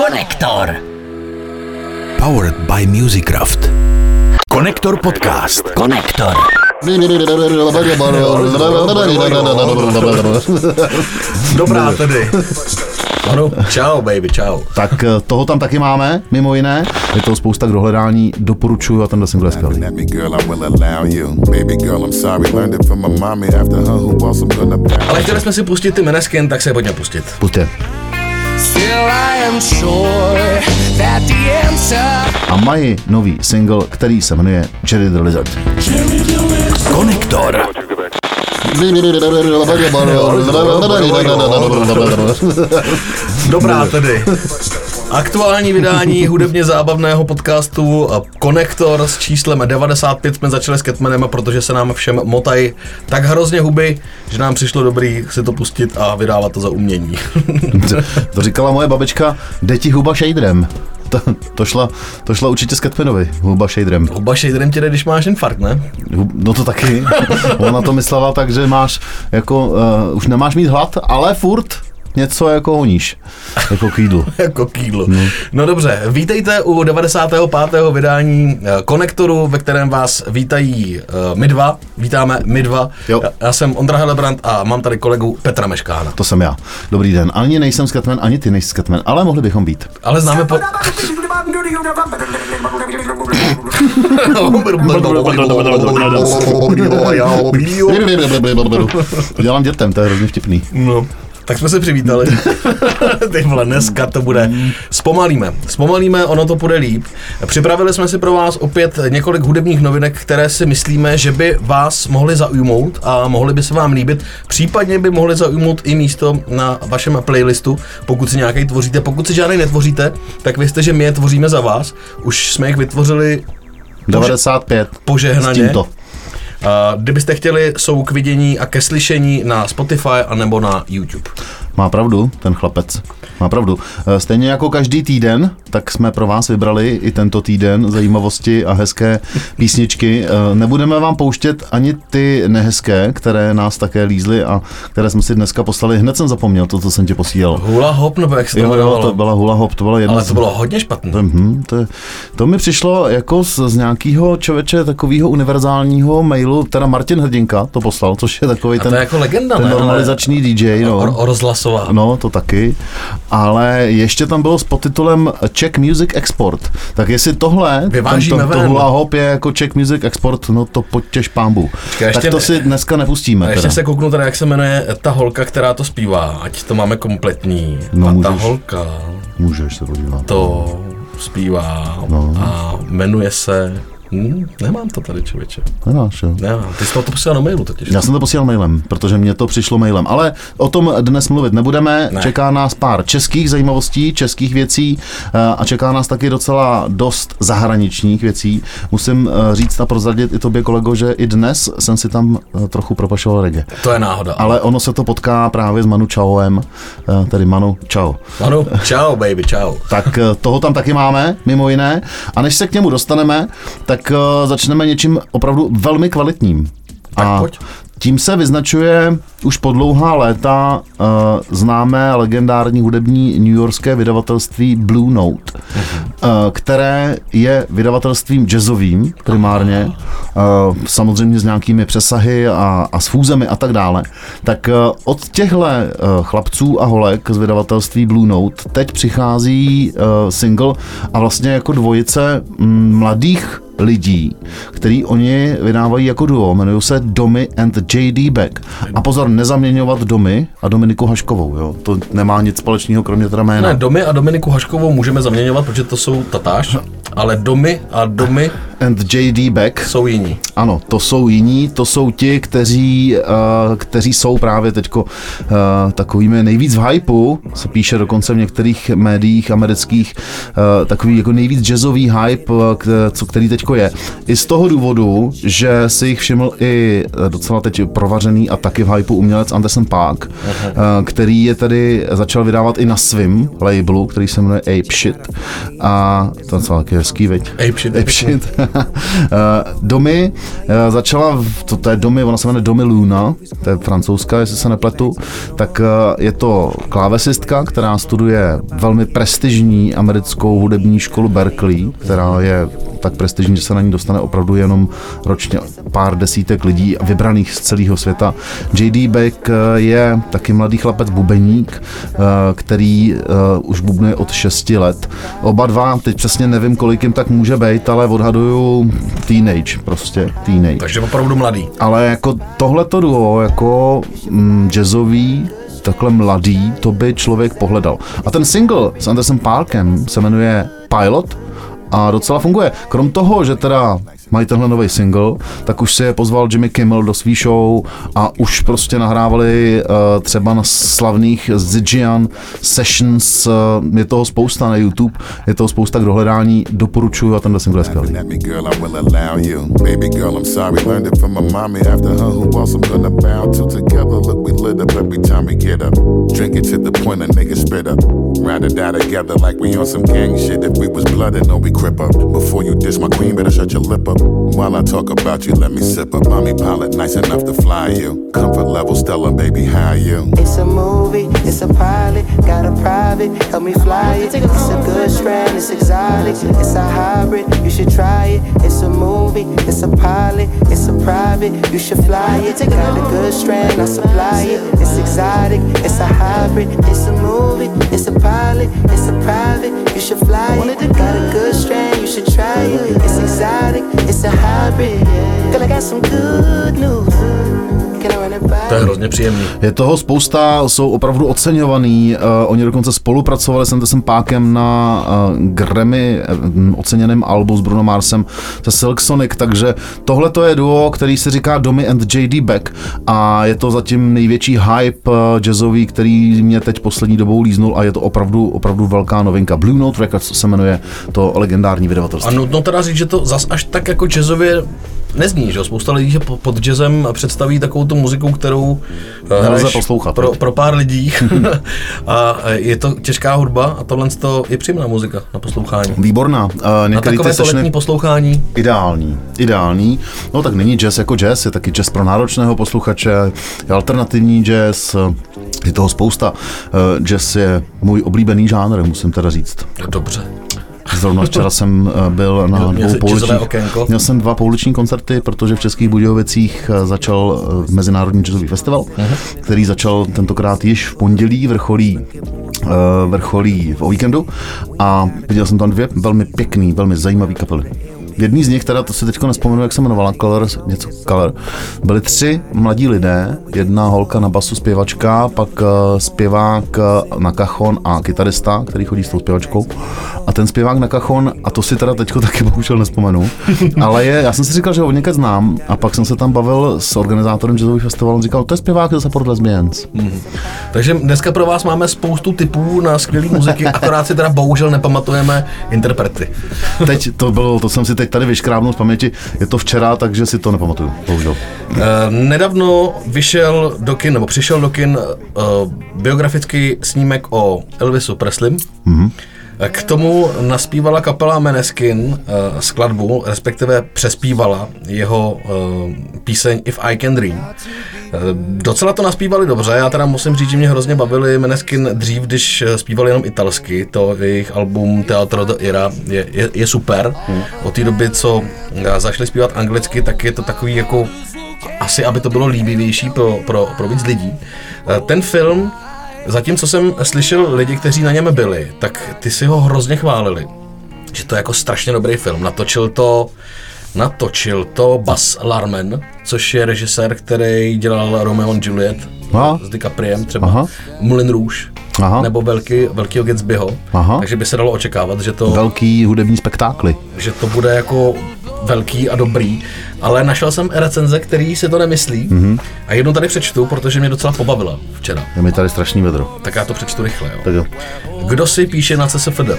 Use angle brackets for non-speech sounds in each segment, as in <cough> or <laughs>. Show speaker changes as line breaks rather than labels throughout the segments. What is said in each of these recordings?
Konektor.
Powered by Musicraft. Konektor podcast.
Konektor.
Dobrá tedy. Ano, čau baby, čau.
Tak eh, toho tam taky máme, mimo jiné. Je to spousta k dohledání, doporučuju a tenhle single je skvělý.
Ale chtěli jsme si pustit ty Meneskin, tak se je pojďme pustit.
Pustě. A mají nový single, který se jmenuje Jerry the Lizard.
Konektor.
Dobrá tedy. Aktuální vydání hudebně zábavného podcastu Konektor s číslem 95 jsme začali s Catmanem, protože se nám všem motají tak hrozně huby, že nám přišlo dobrý si to pustit a vydávat to za umění. <laughs>
To říkala moje babička, jde ti huba shaderem. To, to, šla, to šla určitě s Catmanovi, huba shaderem.
Huba shaderem tě jde, když máš infarkt, ne?
No to taky. <laughs> Ona to myslela tak, že máš jako, uh, už nemáš mít hlad, ale furt něco jako honíš. <laughs> Jako kýdlu.
jako kýdlo. No. no dobře, vítejte u 95. vydání eh, Konektoru, ve kterém vás vítají uh, my dva. Vítáme my dva.
Jo.
Já, já jsem Ondra Helebrant a mám tady kolegu Petra Meškána.
To jsem já. Dobrý den. Ani nejsem Scatman, ani ty nejsi Scatman, ale mohli bychom být.
Ale známe po... <laughs>
Dělám dětem, to je hrozně vtipný.
no. Tak jsme se přivítali. <laughs> Ty vole, dneska to bude. Zpomalíme. Zpomalíme, ono to bude líp. Připravili jsme si pro vás opět několik hudebních novinek, které si myslíme, že by vás mohly zaujmout a mohly by se vám líbit. Případně by mohly zaujmout i místo na vašem playlistu, pokud si nějaký tvoříte. Pokud si žádný netvoříte, tak vězte, že my je tvoříme za vás. Už jsme jich vytvořili
95.
požehnaně.
S tímto.
A kdybyste chtěli, jsou k vidění a ke slyšení na Spotify anebo na YouTube.
Má pravdu, ten chlapec. Má pravdu. Eh, Stejně jako každý týden, tak jsme pro vás vybrali i tento týden zajímavosti a hezké písničky. Eh, Nebudeme vám pouštět ani ty nehezké, které nás také lízly a které jsme si dneska poslali. Hned jsem zapomněl to, co jsem ti posílal.
Hula hop, nebo jak se to
Jo, jo, to byla hula hop, to byla jedna
Ale to bylo hodně špatné.
Mhm, to, je, to mi přišlo jako z, z nějakého člověče takového univerzálního mailu, teda Martin Hrdinka to poslal, což je takový ten,
to je jako legenda,
ten
ne?
normalizační DJ. No.
O, o rozhlasová.
No, to taky. Ale ještě tam bylo s podtitulem Czech Music Export. Tak jestli tohle,
Vyvážíme
to, to hula hop je jako Czech Music Export, no to potěž pámbu.
Počkej,
Tak
ještě
to si dneska nepustíme.
A ještě
Teda.
se kouknu teda, jak se jmenuje ta holka, která to zpívá, ať to máme kompletní.
No,
a ta
můžeš.
holka
Můžeš se podívat.
to zpívá
No.
a jmenuje se... Hm, nemám to tady, člověče.
Nemáš, jo.
Nemám. Ty jsi to posílal na mailu totiž.
Já jsem to posílal mailem, protože mě to přišlo mailem. Ale o tom dnes mluvit nebudeme.
Ne.
Čeká nás pár českých zajímavostí, českých věcí eh, a čeká nás taky docela dost zahraničních věcí. Musím eh, říct a prozradit i tobě, kolego, že i dnes jsem si tam eh, trochu propašoval reggae.
To je náhoda.
Ale ono se to potká právě s Manu Čauem, eh, tedy Manu Čau.
Manu, čau, baby, čau.
Tak toho tam taky máme, mimo jiné. A než se k němu dostaneme, tak eh, začneme něčím opravdu velmi kvalitním.
Tak
a
pojď.
tím se vyznačuje už po dlouhá léta uh, známé legendární hudební newyorské vydavatelství Blue Note, uh, které je vydavatelstvím jazzovým primárně, uh, samozřejmě s nějakými přesahy a, a s fúzemi a tak dále. Tak uh, od těchto uh, chlapců a holek z vydavatelství Blue Note teď přichází uh, single a vlastně jako dvojice mm, mladých lidí, který oni vydávají jako duo, jmenují se Domy and J.D. Beck. A pozor, nezaměňovat Domy a Dominiku Haškovou, jo. To nemá nic společného, kromě teda jména.
Ne, Domy a Dominiku Haškovou můžeme zaměňovat, protože to jsou tatáž, ale Domy a Domy
And J.D. Beck,
jsou jiní.
ano, to jsou jiní, to jsou ti, kteří, uh, kteří jsou právě teďko uh, takovými nejvíc v hypeu, se píše dokonce v některých médiích amerických, uh, takový jako nejvíc jazzový hype, k- co, který teďko je. I z toho důvodu, že si jich všiml i eh, docela teď provařený a taky v hypeu umělec Anderson Park, uh, který je tedy začal vydávat i na svým labelu, který se jmenuje Ape Shit. A to je docela taky hezký, veď?
Ape Shit,
Ape Shit. <laughs> Domy eh, začala, to, to je Domy, ona se jmenuje Domy Luna, to je francouzská, jestli se nepletu, tak eh, je to klávesistka, která studuje velmi prestižní americkou hudební školu Berkeley, která je tak prestižní, že se na ní dostane opravdu jenom ročně pár desítek lidí vybraných z celého světa. J.D. Beck eh, je taky mladý chlapec bubeník, eh, který eh, už bubnuje od 6 let. Oba dva, teď přesně nevím, kolik jim tak může být, ale odhaduju teenage, prostě teenage.
Takže opravdu mladý.
Ale jako tohleto duo, jako mm, jazzový, takhle mladý, to by člověk pohledal. A ten single s Andersem Parkem se jmenuje Pilot a docela funguje. Krom toho, že teda mají tenhle nový single, tak už si je pozval Jimmy Kimmel do svý show a už prostě nahrávali uh, třeba na slavných Zijian Sessions, uh, je toho spousta na YouTube, je toho spousta k dohledání, doporučuju a tenhle single je skvělý.
Ride or die together like we on some gang shit. If we was blooded, no, we crip up. Before you diss my queen, better shut your lip up. While I talk about you, let me sip up. Mommy pilot, nice enough to fly you. Comfort level, stellar, baby, how you?
It's a movie, it's a pilot, got a private, help me fly it. It's a good strand, it's exotic, it's a hybrid, you should try it. It's a movie, it's a pilot, it's a private, you should fly it. Got a good strand, I supply it. It's exotic, it's a hybrid, it's a movie, it's a pilot, it's a private, you should fly it. Got a good strand, you should try it. It's exotic, it's a hybrid. Girl, I got some good news.
To je hrozně příjemný.
Je toho spousta, jsou opravdu oceňovaný. Uh, oni dokonce spolupracovali s Andersem Pákem na uh, Grammy uh, oceněném albu s Bruno Marsem se Silk Sonic, takže tohle to je duo, který se říká Domy and J.D. Beck a je to zatím největší hype uh, jazzový, který mě teď poslední dobou líznul a je to opravdu, opravdu velká novinka. Blue Note Records se jmenuje to legendární
A
vydavatelství.
nutno teda říct, že to zas až tak jako jazzově nezní, že jo? Spousta lidí že po- pod jazzem představí takovou tu muziku, kterou eh,
Nelze poslouchat,
pro, pro pár lidí. <laughs> a eh, je to těžká hudba a tohle to je příjemná muzika na poslouchání.
Výborná. Uh,
Na
některý
takové to letní poslouchání.
Ideální, ideální. No tak není jazz jako jazz, je taky jazz pro náročného posluchače, je alternativní jazz, je toho spousta. Eh, Jazz je můj oblíbený žánr, musím teda říct.
Dobře.
Zrovna včera <laughs> jsem eh, byl na
Měl-
dvou pouličních, měl jsem dva pouliční koncerty, protože v Českých Budějovicích eh, začal eh, Mezinárodní jazzový festival, který začal tentokrát již v pondělí, vrcholí vrcholí o víkendu. A viděl jsem tam dvě velmi pěkný, velmi zajímavý kapely. Jedný z nich, teda to si teď nespomenu, jak se jmenovala, Color, něco Color, byli tři mladí lidé, jedna holka na basu zpěvačka, pak eh, zpěvák eh, na kachon a kytarista, který chodí s tou zpěvačkou. A ten zpěvák na kachon, a to si teda teďko taky <laughs> bohužel nespomenu, ale je, já jsem si říkal, že ho někde znám a pak jsem se tam bavil s organizátorem jazzového festivalu, on říkal, to je zpěvák ze Support Lesbians.
Takže dneska pro vás máme spoustu typů na skvělé muziky, akorát si teda bohužel nepamatujeme interprety.
Teď to bylo, to jsem si teď tady vyškrábnul z paměti, je to včera, takže si to nepamatuju, bohužel.
Eh, Nedávno vyšel do kin, nebo přišel do kin uh, biografický snímek o Elvisu Preslim. Mm-hmm. K tomu naspívala kapela Meneskin uh, skladbu, respektive přespívala jeho uh, píseň If I Can Dream. Uh, docela to naspívali dobře, já teda musím říct, že mě hrozně bavili Meneskin dřív, když eh, zpívali jenom italsky, to jejich album Teatro de Ira je, je, je super. Od té doby, co eh, začali zpívat anglicky, tak je to takový jako asi, aby to bylo líbivější pro, pro, pro víc lidí. Eh, Ten film, zatímco jsem slyšel lidi, kteří na něm byli, tak ty si ho hrozně chválili. Že to je jako strašně dobrý film. Natočil to Natočil to Bas Larman, což je režisér, který dělal Romeo and Juliet
Aha.
s DiCapriem třeba,
Aha.
Moulin Rouge,
Aha.
nebo velký, velkýho Gatsbyho.
Aha.
Takže by se dalo očekávat, že to,
Velký hudební spektákly.
že to bude jako velký a dobrý, ale našel jsem recenze, který si to nemyslí mm-hmm. a jednu tady přečtu, protože mě docela pobavila včera.
Je mi tady strašný vedro.
Tak já to přečtu rychle. Jo.
Tak jo.
Kdo si píše na CSFD?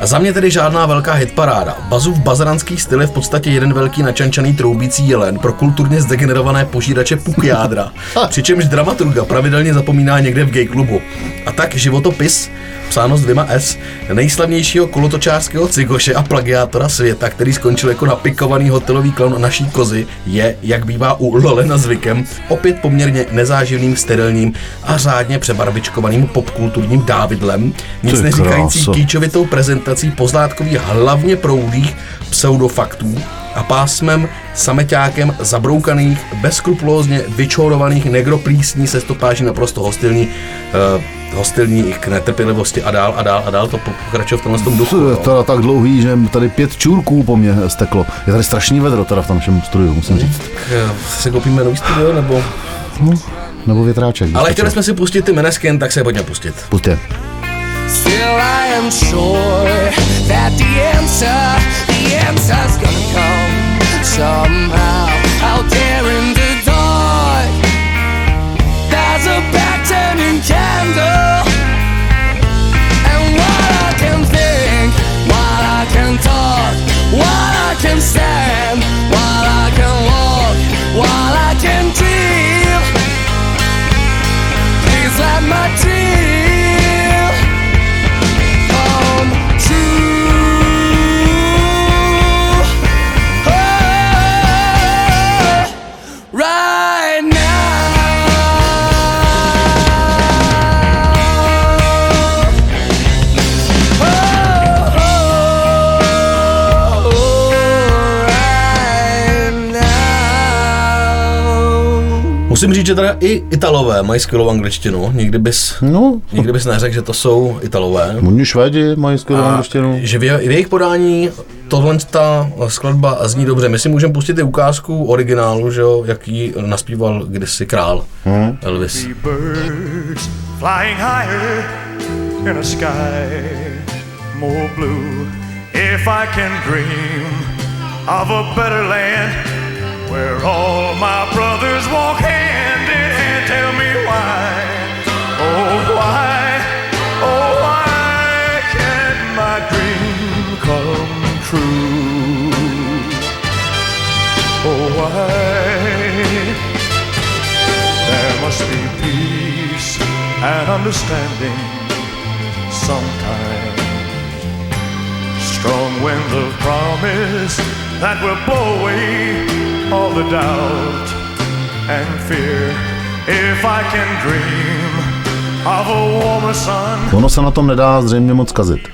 A za mě tedy žádná velká hitparáda. Bazův bazaranský styl je v podstatě jeden velký načančaný troubící jelen pro kulturně zdegenerované požírače puk <laughs> jádra. Přičemž dramaturga pravidelně zapomíná někde v gay klubu. A tak životopis psáno s dvěma S, nejslavnějšího kolotočářského cigoše a plagiátora světa, který skončil jako napikovaný hotelový klon naší kozy, je, jak bývá u Lolena zvykem, opět poměrně nezáživným, sterilním a řádně přebarvičkovaným popkulturním dávidlem, nic neříkající kýčovitou prezentací pozlátkových hlavně proudých pseudofaktů a pásmem sameťákem zabroukaných, bezskrupulózně vyčourovaných negroplísní se stopáží naprosto hostilní, uh, hostilní k netrpělivosti a dál a dál a dál to pokračuje v tomhle tom duchu.
To je
no.
tak dlouhý, že tady pět čůrků po mně steklo. Je tady strašný vedro teda v tom našem studiu, musím říct.
Tak, eh, si koupíme nový studio, nebo...
Nebo větráček.
Ale chtěli jsme si pustit ty Meneskin, tak se je pojďme pustit.
Pustě.
Still, I am sure that the answer, the answer's gonna come somehow. Out there in the dark, there's a back turning candle.
Musím říct, že teda i Italové mají skvělou angličtinu. Nikdy bys,
No,
nikdy bys neřekl, že to jsou Italové.
oni Švédi mají skvělou
A
angličtinu.
že v, je- v jejich podání tohle ta skladba zní dobře. My si můžeme pustit i ukázku originálu, že jo, jaký naspíval kdysi král
Mhm.
Elvis.
birds flying higher in a sky more blue. If I can dream of a better land where all my brothers walk hand in hand, tell me why, oh why, oh why can't my dream come true? Oh why? There must be peace and understanding sometime. Strong winds of promise that will blow away all the doubt and fear. If I can dream of a warmer sun.
Ono se na tom nedá zřejmě moc kazit.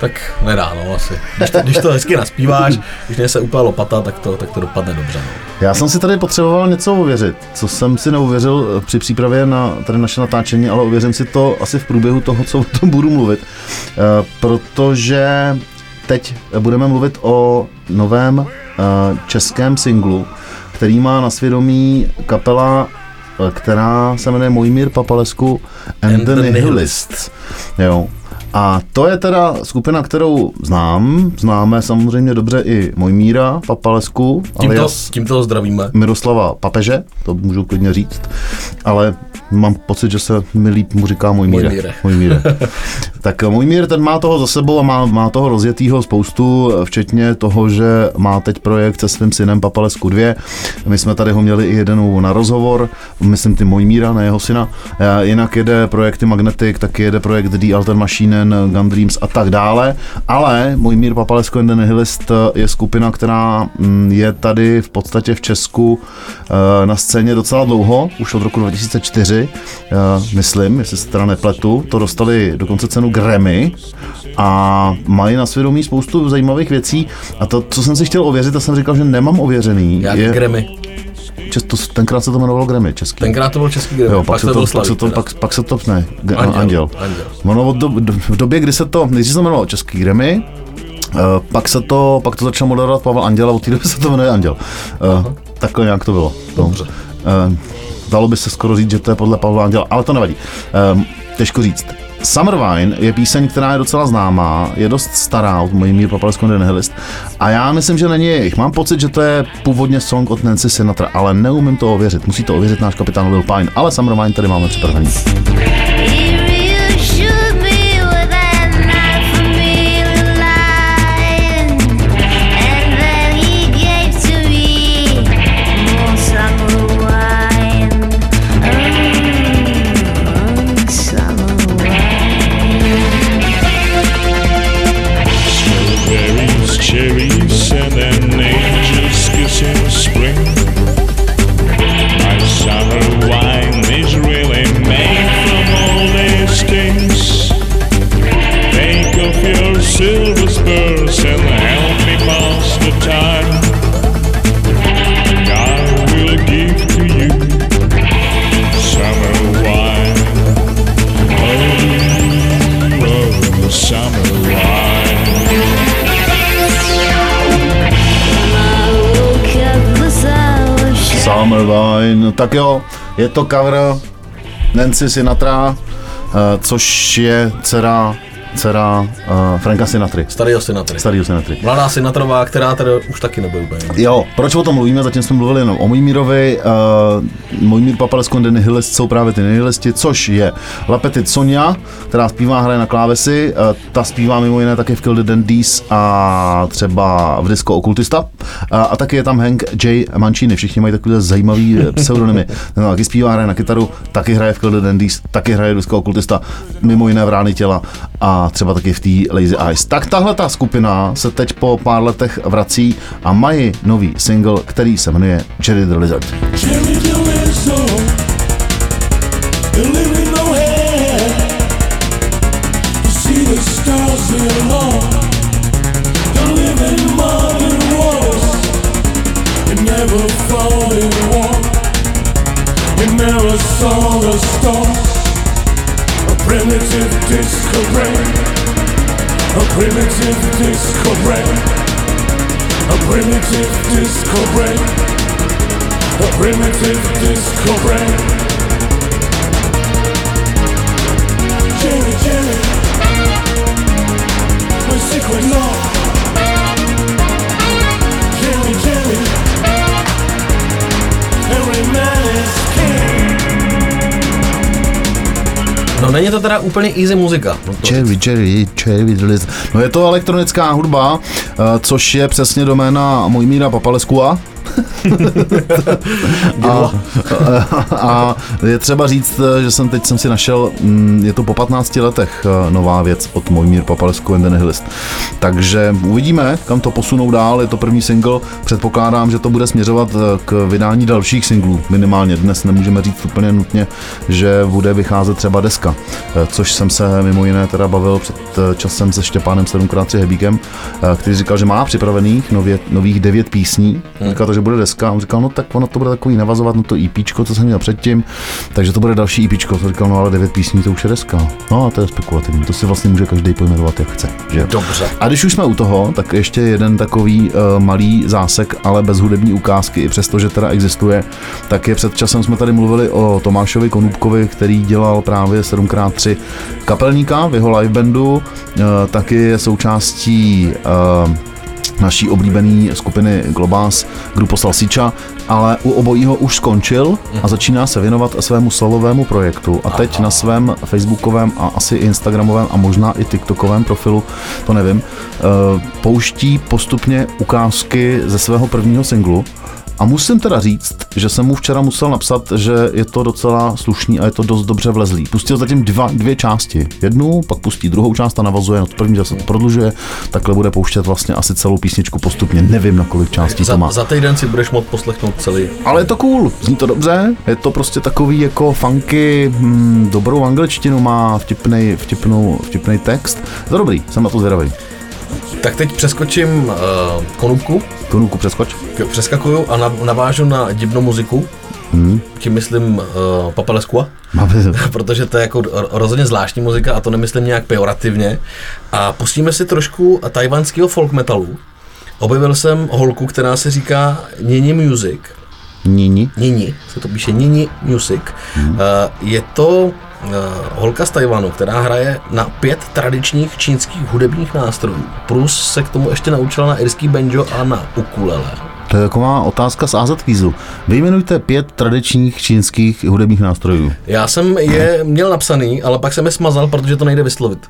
Tak nedá, no asi. Když to, když to hezky naspíváš, když nese úplná lopata, tak to, tak to dopadne dobře. No.
Já jsem si tady potřeboval něco uvěřit, co jsem si neuvěřil eh, při přípravě na tady naše natáčení, ale uvěřím si to asi v průběhu toho, co o tom budu mluvit, Eh, protože teď budeme mluvit o novém eh, českém singlu, který má na svědomí kapela, eh, která se jmenuje Mojmír Papalesku and, the Nihilists. Jo. A to je teda skupina, kterou znám. Známe samozřejmě dobře i Mojmíra Papalesku,
Tímto,
alias
tímto zdravíme.
Miroslava Papeže, to můžu klidně říct, ale mám pocit, že se mi líp mu říká můj míre.
Mojmíre.
Můj míre. <laughs> tak můj mír, ten má toho za sebou a má, má toho rozjetýho spoustu, včetně toho, že má teď projekt se svým synem Papalesku 2. My jsme tady ho měli i jeden na rozhovor, myslím ty můj míra, ne jeho syna. Eh, Jinak jede projekty Magnetic, taky jede projekt The Alter Machine, Gun Dreams a tak dále. Ale můj mír Papalesko and the Nihilist je skupina, která mm, je tady v podstatě v Česku eh, na scéně docela dlouho, už od roku 2004, myslím, jestli se teda nepletu. To dostali dokonce cenu Grammy a mají na svědomí spoustu zajímavých věcí. A to, co jsem si chtěl ověřit, a jsem říkal, že nemám ověřený,
Jak
je,
Grammy.
to, tenkrát se to jmenovalo Grammy český.
Tenkrát to byl český Grammy,
Jo, pak, se to,
byl
pak, se to,
teda.
pak, pak se to, ne,
Anděl,
Anděl.
Anděl.
Ono do, do, v době, kdy se to, nejdřív se to jmenovalo Český Grammy, uh, pak se to, pak to začal moderovat Pavel Anděl a od té doby se to jmenuje Anděl. Uh, takhle nějak to bylo.
Dobře.
No. Uh, dalo by se skoro říct, že to je podle Pavla Anděla, ale to nevadí. Um, těžko říct. Summer Wine je píseň, která je docela známá, je dost stará od mojí mír Papalesko Nihilist a já myslím, že není jejich. Mám pocit, že to je původně song od Nancy Sinatra, ale neumím to ověřit. Musí to ověřit náš kapitán Lil Pine, ale Summer Wine tady máme připravený. Tak jo, je to cover Nancy Sinatra, eh, což je dcera, dcera uh, Franka Sinatry.
Starý Sinatry.
Starýho Sinatry.
Mladá Sinatrová, která teda už taky nebude úplně.
Jo, proč o tom mluvíme? Zatím jsme mluvili jenom o Mojmírovi. Uh, Mojmír Papalesko a Nihilist jsou právě ty Nihilisti, což je Lapetit Sonja, která zpívá, hraje na klávesy. Uh, ta zpívá mimo jiné také v Kill the Dandies a třeba v disco Okultista. Uh, a taky je tam Hank J. Mancini. Všichni mají takové zajímavý pseudonymy. No, taky zpívá, hraje na kytaru, taky hraje v Kill the Dandies, taky hraje v disco Okultista, mimo jiné v Rány těla a třeba taky v té Lazy Eyes. Tak tahle ta skupina se teď po pár letech vrací a mají nový single, který se jmenuje Jerry the Lizard.
Never saw the stars. A primitive disco brain, a primitive disco brain, a primitive disco brain. A primitive disco
není to teda úplně easy muzika.
Jerry the Lizard. No je to elektronická hudba, eh, což je přesně doména Mojmíra Papaleskua. <laughs> a, a je třeba říct, že jsem teď jsem si našel, mm, je to po 15 letech eh, nová věc od Mojmír Papalesku and the Nihilist. Takže uvidíme, kam to posunou dál, je to první single, předpokládám, že to bude směřovat eh, k vydání dalších singlů, minimálně dnes nemůžeme říct úplně nutně, že bude vycházet třeba deska, eh, což jsem se mimo jiné teda bavil před časem se Štěpánem 7x3 Hebíkem, který říkal, že má připravených nově, nových devět písní, říkal to, že bude deska, a on říkal, no tak ono to bude takový navazovat na to EP, co jsem měl předtím, takže to bude další EP, to říkal, no ale devět písní to už je deska. No a to je spekulativní, to si vlastně může každý pojmenovat, jak chce. Že?
Dobře.
A když už jsme u toho, tak ještě jeden takový uh, malý zásek, ale bez hudební ukázky, i přesto, že teda existuje, tak je před časem jsme tady mluvili o Tomášovi Konůbkovi, který dělal právě 7x3 kapelníka v jeho live bandu, uh, taky je součástí uh, naší oblíbené skupiny Globás, Grupo Salsicha, ale u obojího už skončil a začíná se věnovat svému solovému projektu. A teď na svém facebookovém a asi instagramovém a možná i tiktokovém profilu, to nevím, eh, pouští postupně ukázky ze svého prvního singlu. A musím teda říct, že jsem mu včera musel napsat, že je to docela slušný a je to dost dobře vlezlý. Pustil zatím dva, dvě části. Jednu, pak pustí druhou část a navazuje, no to první zase to prodlužuje, takhle bude pouštět vlastně asi celou písničku postupně. Nevím, na kolik částí to
Za,
má.
za týden si budeš moct poslechnout celý.
Ale je to cool, zní to dobře, je to prostě takový jako funky, hm, dobrou angličtinu má, vtipnej, vtipnou, vtipnej text. Je to dobrý, jsem na to zvědavý.
Tak teď přeskočím uh, konubku,
Konuku přeskoč.
přeskakuju a nav- navážu na divnou muziku. Hmm. Tím myslím uh, Papaleskua. <laughs> Protože to je jako rozhodně zvláštní muzika a to nemyslím nějak pejorativně. A pustíme si trošku tajvanského folk metalu. Objevil jsem holku, která se říká Nini Music.
Nini.
Nini, se to píše Nini Music. Hmm. Je to uh, holka z Tajvanu, která hraje na pět tradičních čínských hudebních nástrojů. Plus se k tomu ještě naučila na irský banjo a na ukulele.
To je taková otázka z AZ Kvízu. Vyjmenujte pět tradičních čínských hudebních nástrojů.
Já jsem je měl napsaný, ale pak jsem je smazal, protože to nejde vyslovit.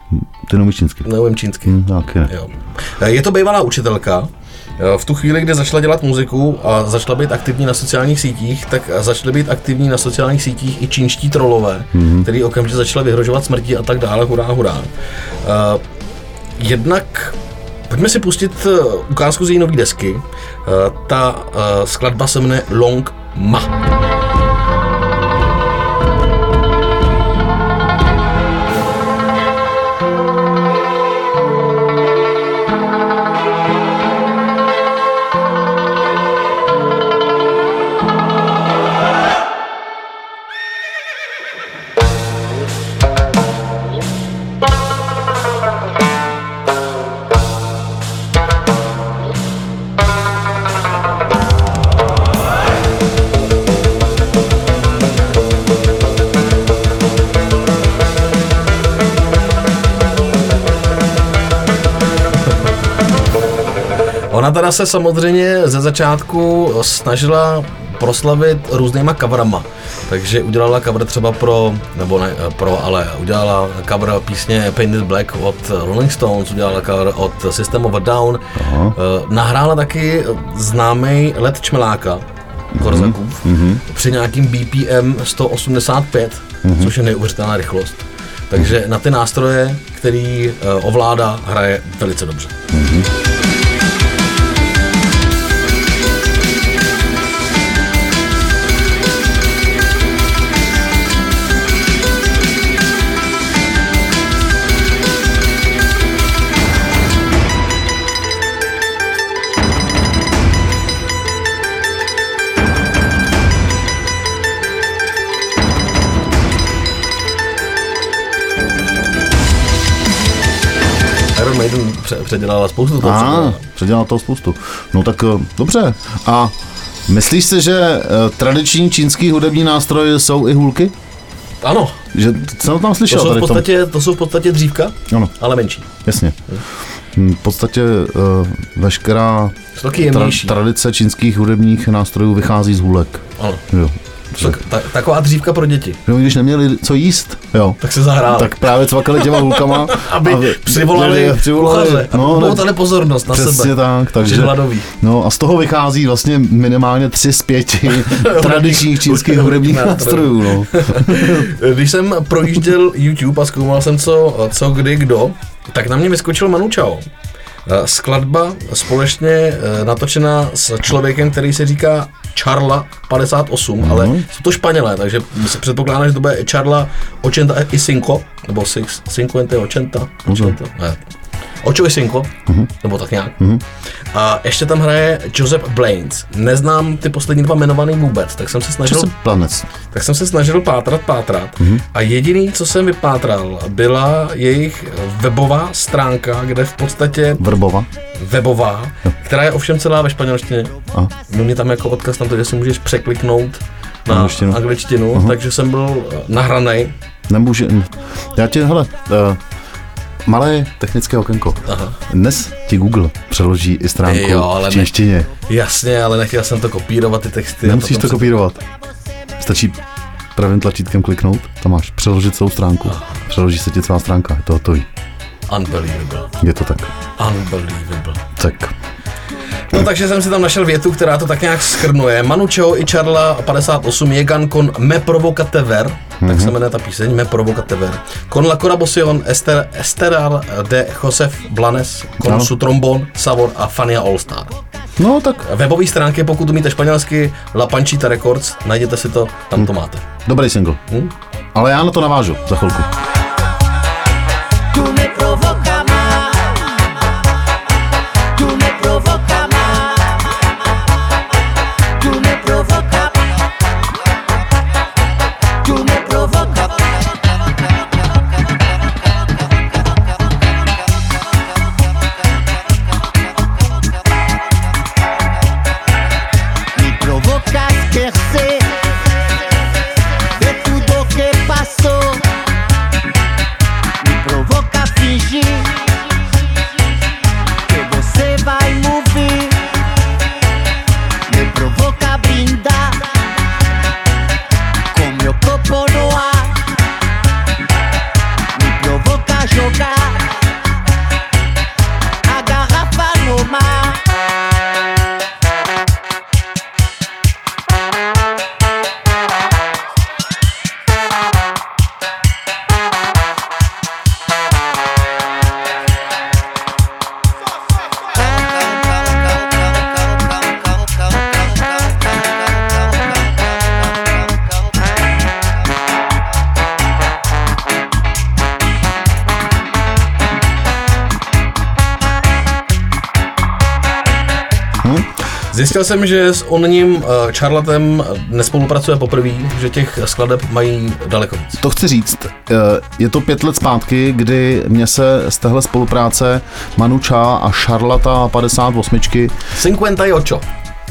Ty neumíš čínsky.
Neumím čínsky.
Hm, taky ne.
Jo. Je to bývalá učitelka. V tu chvíli, kdy začala dělat muziku a začala být aktivní na sociálních sítích, tak začaly být aktivní na sociálních sítích i čínští trolové, mm-hmm. který okamžitě začali vyhrožovat smrtí a tak dále, hurá, hurá. Uh, jednak Pojďme si pustit eh, ukázku z její nové desky. Eh, Ta eh, skladba se jmenuje Long Ma. Ona teda se samozřejmě ze začátku snažila proslavit různýma coverama. Takže udělala cover třeba pro, nebo ne pro, ale udělala cover písně Painted Black od Rolling Stones, udělala cover od System of a Down, uh, nahrála taky známý let čmeláka, Korzakův, mm-hmm. při nějakým BPM 185, mm-hmm. což je neuvěřitelná rychlost. Takže na ty nástroje, který uh, ovládá, hraje velice dobře. Maiden pře- předělala spoustu toho.
A,
předělala.
předělal toho spoustu. No tak eh, dobře. A myslíš si, že eh, tradiční čínský hudební nástroje jsou i hůlky?
Ano,
Že jsem to tam
to
slyšel
jsou, v
tom.
podstatě, to jsou v podstatě dřívka,
Ano,
ale menší.
jasně. Hm, V podstatě uh, veškerá tra- tradice čínských hudebních nástrojů vychází z hůlek.
Ano.
Jo.
Tak, ta, taková dřívka pro děti.
No, když neměli co jíst, jo.
Tak se zahráli.
Tak právě cvakali těma hůlkama. <laughs>
aby
a-
přivolali,
přivolali
kuchaře, aby
no,
poutali pozornost na
Přesně
sebe.
tak, takže...
Že hladoví.
No a z toho vychází vlastně minimálně tři z pěti <laughs> tradičních čínských hudebních nástrojů, no. <laughs>
Když jsem projížděl YouTube a zkoumal jsem, co, co kdy, kdo, tak na mě vyskočil Manu Chao. Eh, Skladba společně eh, natočená s člověkem, který se říká Charla 58,
Mhm.
ale jsou to Španělé, takže se předpokládá, že to bude Charla 85, nebo 50, 80, ne. Y cinco,
Mhm.
nebo tak nějak. A ještě tam hraje Joseph Blaines. Neznám ty poslední dva jmenovaný vůbec, tak jsem se snažil
planec?
tak jsem se snažil pátrat, pátrat mm-hmm. a jediný, co jsem vypátral, byla jejich webová stránka, kde v podstatě
Vrbova?
webová, která je ovšem celá ve španělštině.
Aha.
Měl tam jako odkaz na to, že si můžeš překliknout na
Angličtinu.
angličtinu, uh-huh. takže jsem byl eh, nahranej.
Nemůže... Já tě, hele, uh, malé technické okénko.
Aha.
Dnes ti Google přeloží i stránku
Jo, ale
v
ne-
češtině.
Jasně, ale nechtěl jsem to kopírovat ty texty.
Nemusíš to
se-
kopírovat. Stačí pravým tlačítkem kliknout, tam máš přeložit celou stránku. Přeloží se ti celá stránka, je to hotový.
Unbelievable.
Je to tak.
Unbelievable.
Tak.
No takže jsem si tam našel větu, která to tak nějak schrnuje. Manu Chao i Charla 58 llegan con me provocatever, mm-hmm. tak se jmenuje ta píseň, me provocatever. Con la colaboración ester, esterar de Josef Blanes, con
Ano.
su trombon, Savor a Fania Allstar.
No tak,
Webové stránky, pokud umíte španělsky, La Panchita Records, najděte si to, tam to máte.
dobrý single.
Hm?
Ale já na to navážu za chvilku.
Tú me provocas
Zjistil jsem, že s oním uh, Charlatem nespolupracuje poprvé, že těch skladeb mají daleko víc.
To chci říct, eh, je to pět let zpátky, kdy mě se z téhle spolupráce Manu Chao a Charlata 58
58.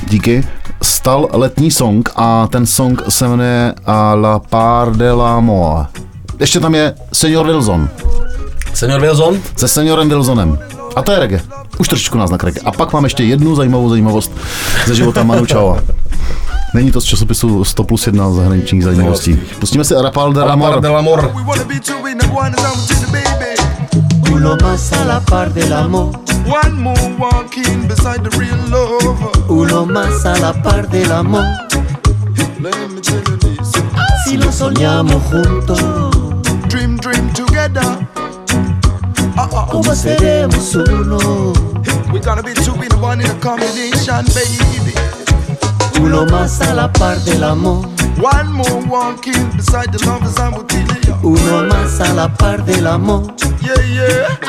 díky stal letní song a ten song se jmenuje A la part de l'amour. Ještě tam je Senior Wilson
Senior Wilson,
se Seniorem Wilsonem. A to je reggae. Už trošičku náznak reggae. A pak mám ještě jednu zajímavou zajímavost ze života Manu Chaoa. Není to z časopisu 100 plus 1 zahraničních zajímavostí. Pustíme si Arapal de
Par
Ramor.
de l'amor.
Uno más a la par del amor.
One more walking beside the real love.
Uno más a la par del amor. Si lo soñamos juntos,
Dream, dream together.
¿Cómo seremos uno?
We're gonna be two in one in a combination, baby.
Uno más a la par del amor.
One more walking beside the lovers and Botilia.
Uno más a la par del amor.
Yeah, yeah.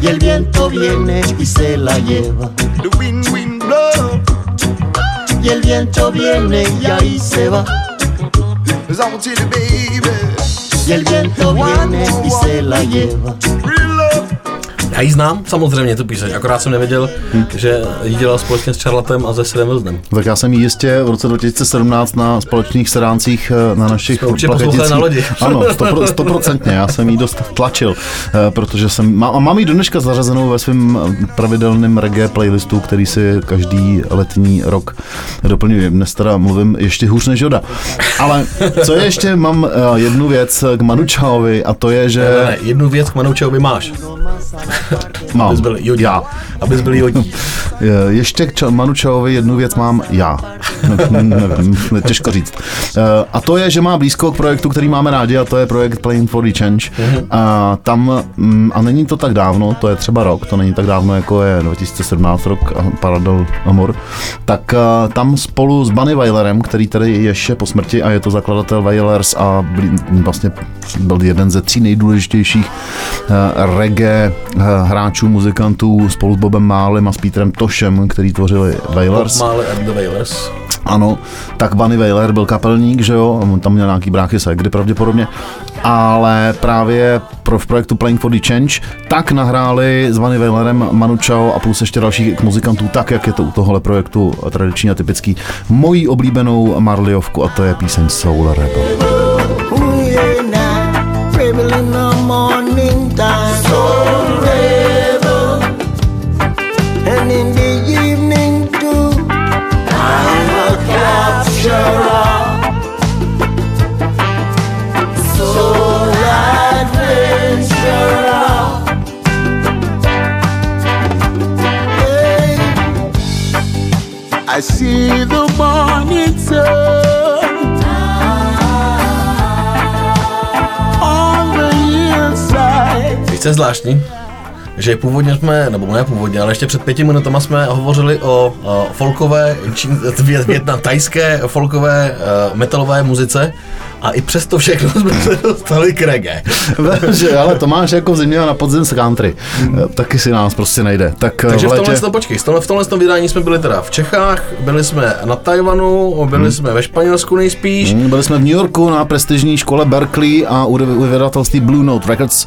Y el viento viene y se la lleva.
The wind, wind blow.
Y el viento viene y ahí se va.
Cause I'm baby.
Y el viento viene y se la lleva.
Já ji znám, samozřejmě tu píseň, akorát jsem nevěděl, že ji dělal společně s Charlotem a se Sidem Wilsonem.
Tak já jsem ji jistě v roce 2017 na společných sedáncích eh, na našich
Jsme určitě poslouchali
plaketicích-
na lodi.
Ano, stopro- stoprocentně, já jsem ji dost tlačil, eh, protože jsem, má, a mám ji do dneška zařazenou ve svém eh, pravidelném reggae playlistu, který si každý letní rok doplňuji. Dnes teda mluvím ještě hůř než Joda. Ale co je ještě, mám jednu věc k Manu Chaovi a to je, že
Ne, ne, jednu věc k Manoučovi máš,
mám.
abys byl jodí.
Já.
Abys byl jodí.
Ještě k Manu Chaovi jednu věc mám já. Ne- <laughs> Nevím, těžko říct. Eh, A to je, že má blízko k projektu, který máme rádi, a to je projekt Playing for the Change. A tam, mm, a není to tak dávno, to je třeba rok, to není tak dávno, jako je 2017 rok Paradol Amor, tak eh, tam spolu s Bunny Weilerem, který tady je ještě po smrti a je to zakladatel Wailers a blí- vlastně byl jeden ze tří nejdůležitějších eh, reggae hráčů, muzikantů spolu s Bobem Málem a s Petrem Tošem, který tvořili Wailers.
Mále and the Wailers.
Ano, tak Bunny Wailer byl kapelník, že jo, on tam měl nějaký bráchy segry pravděpodobně, ale právě pro, v projektu Playing for the Change tak nahráli s Bunny Wailerem Manu Chao a plus ještě dalších muzikantů, tak jak je to u tohohle projektu tradiční a typický, mojí oblíbenou Marliovku a to je píseň Soul Rebel.
I see the morning sun. On the
co je zvláštní? Že původně jsme, nebo ne původně, ale ještě před pěti minutama jsme hovořili o, o folkové, čín, <laughs> vě- větnam, tajské folkové uh, metalové muzice a i přesto všechno jsme se dostali k reggae. <laughs>
že, ale to máš jako v zimě a na podzim z country. Taky si nás prostě nejde. Tak
Takže
v
v
létě,
tomhle, tom, počkej, v tomhle, v tomhle tom vydání jsme byli teda v Čechách, byli jsme na Tajvanu, byli jsme ve Španělsku nejspíš.
Hmm, Byli jsme v New Yorku na prestižní škole Berkeley a u u vydavatelství Blue Note Records.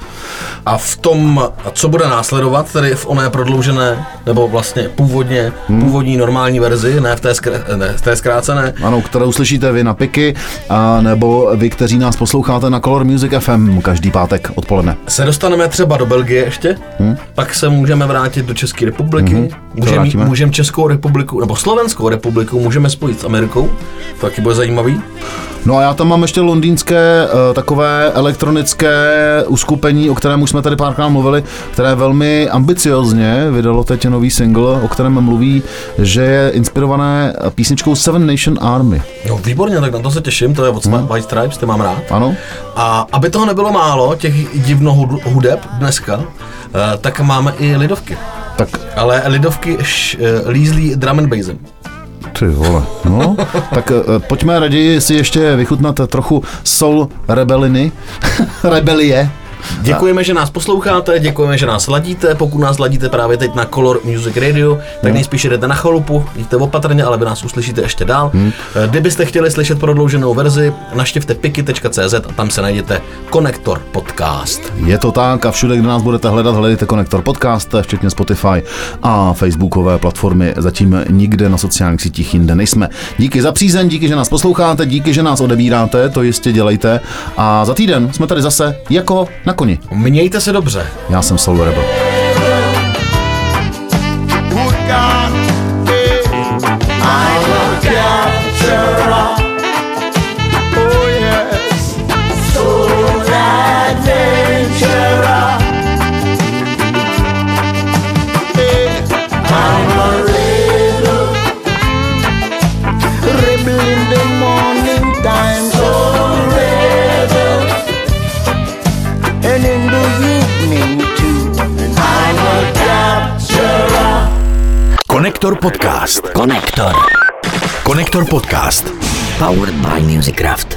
A v tom, co bude následovat, tedy v oné prodloužené, nebo vlastně původně,
Hmm.
původní normální verzi, ne v té, skr, ne, v té zkrácené,
Ano, kterou slyšíte vy na Piky, a nebo vy, kteří nás posloucháte na Color Music FM každý pátek odpoledne.
se dostaneme třeba do Belgie ještě, hmm. pak se můžeme vrátit do České republiky, hmm. můžeme můžem Českou republiku, nebo Slovenskou republiku můžeme spojit s Amerikou, to taky bude zajímavý.
No a já tam mám ještě londýnské uh, takové elektronické uskupení, o kterém už jsme tady párkrát mluvili, které velmi ambiciozně vydalo teď nový single, o kterém mluví, že je inspirované písničkou Seven Nation Army.
No výborně, tak na to se těším, to je od hmm. White Stripes, ty mám rád.
Ano?
A aby toho nebylo málo, těch divno hud- hudeb dneska, eh, tak máme i lidovky.
Tak
Ale lidovky š, eh, lízlí drum and bassem.
Ty vole, no. <laughs> tak uh, pojďme raději si ještě vychutnat trochu soul rebeliny, <laughs> rebelie.
Děkujeme, že nás posloucháte, děkujeme, že nás ladíte. Pokud nás ladíte právě teď na Color Music Radio, tak nejspíš jdete na chalupu, jděte opatrně, ale vy nás uslyšíte ještě dál. Hmm. Kdybyste chtěli slyšet prodlouženou verzi, naštěvte piky.cz a tam se najdete Konektor Podcast.
Je to tak a všude, kde nás budete hledat, hledejte Konektor Podcast, včetně Spotify a Facebookové platformy. Zatím nikde na sociálních sítích jinde nejsme. Díky za přízeň, díky, že nás posloucháte, díky, že nás odebíráte, to jistě dělejte. A za týden jsme tady zase jako na koni.
Mějte se dobře.
Já jsem Soul Rebel.
Konektor podcast.
Konektor.
Konektor podcast.
Powered by Musicraft.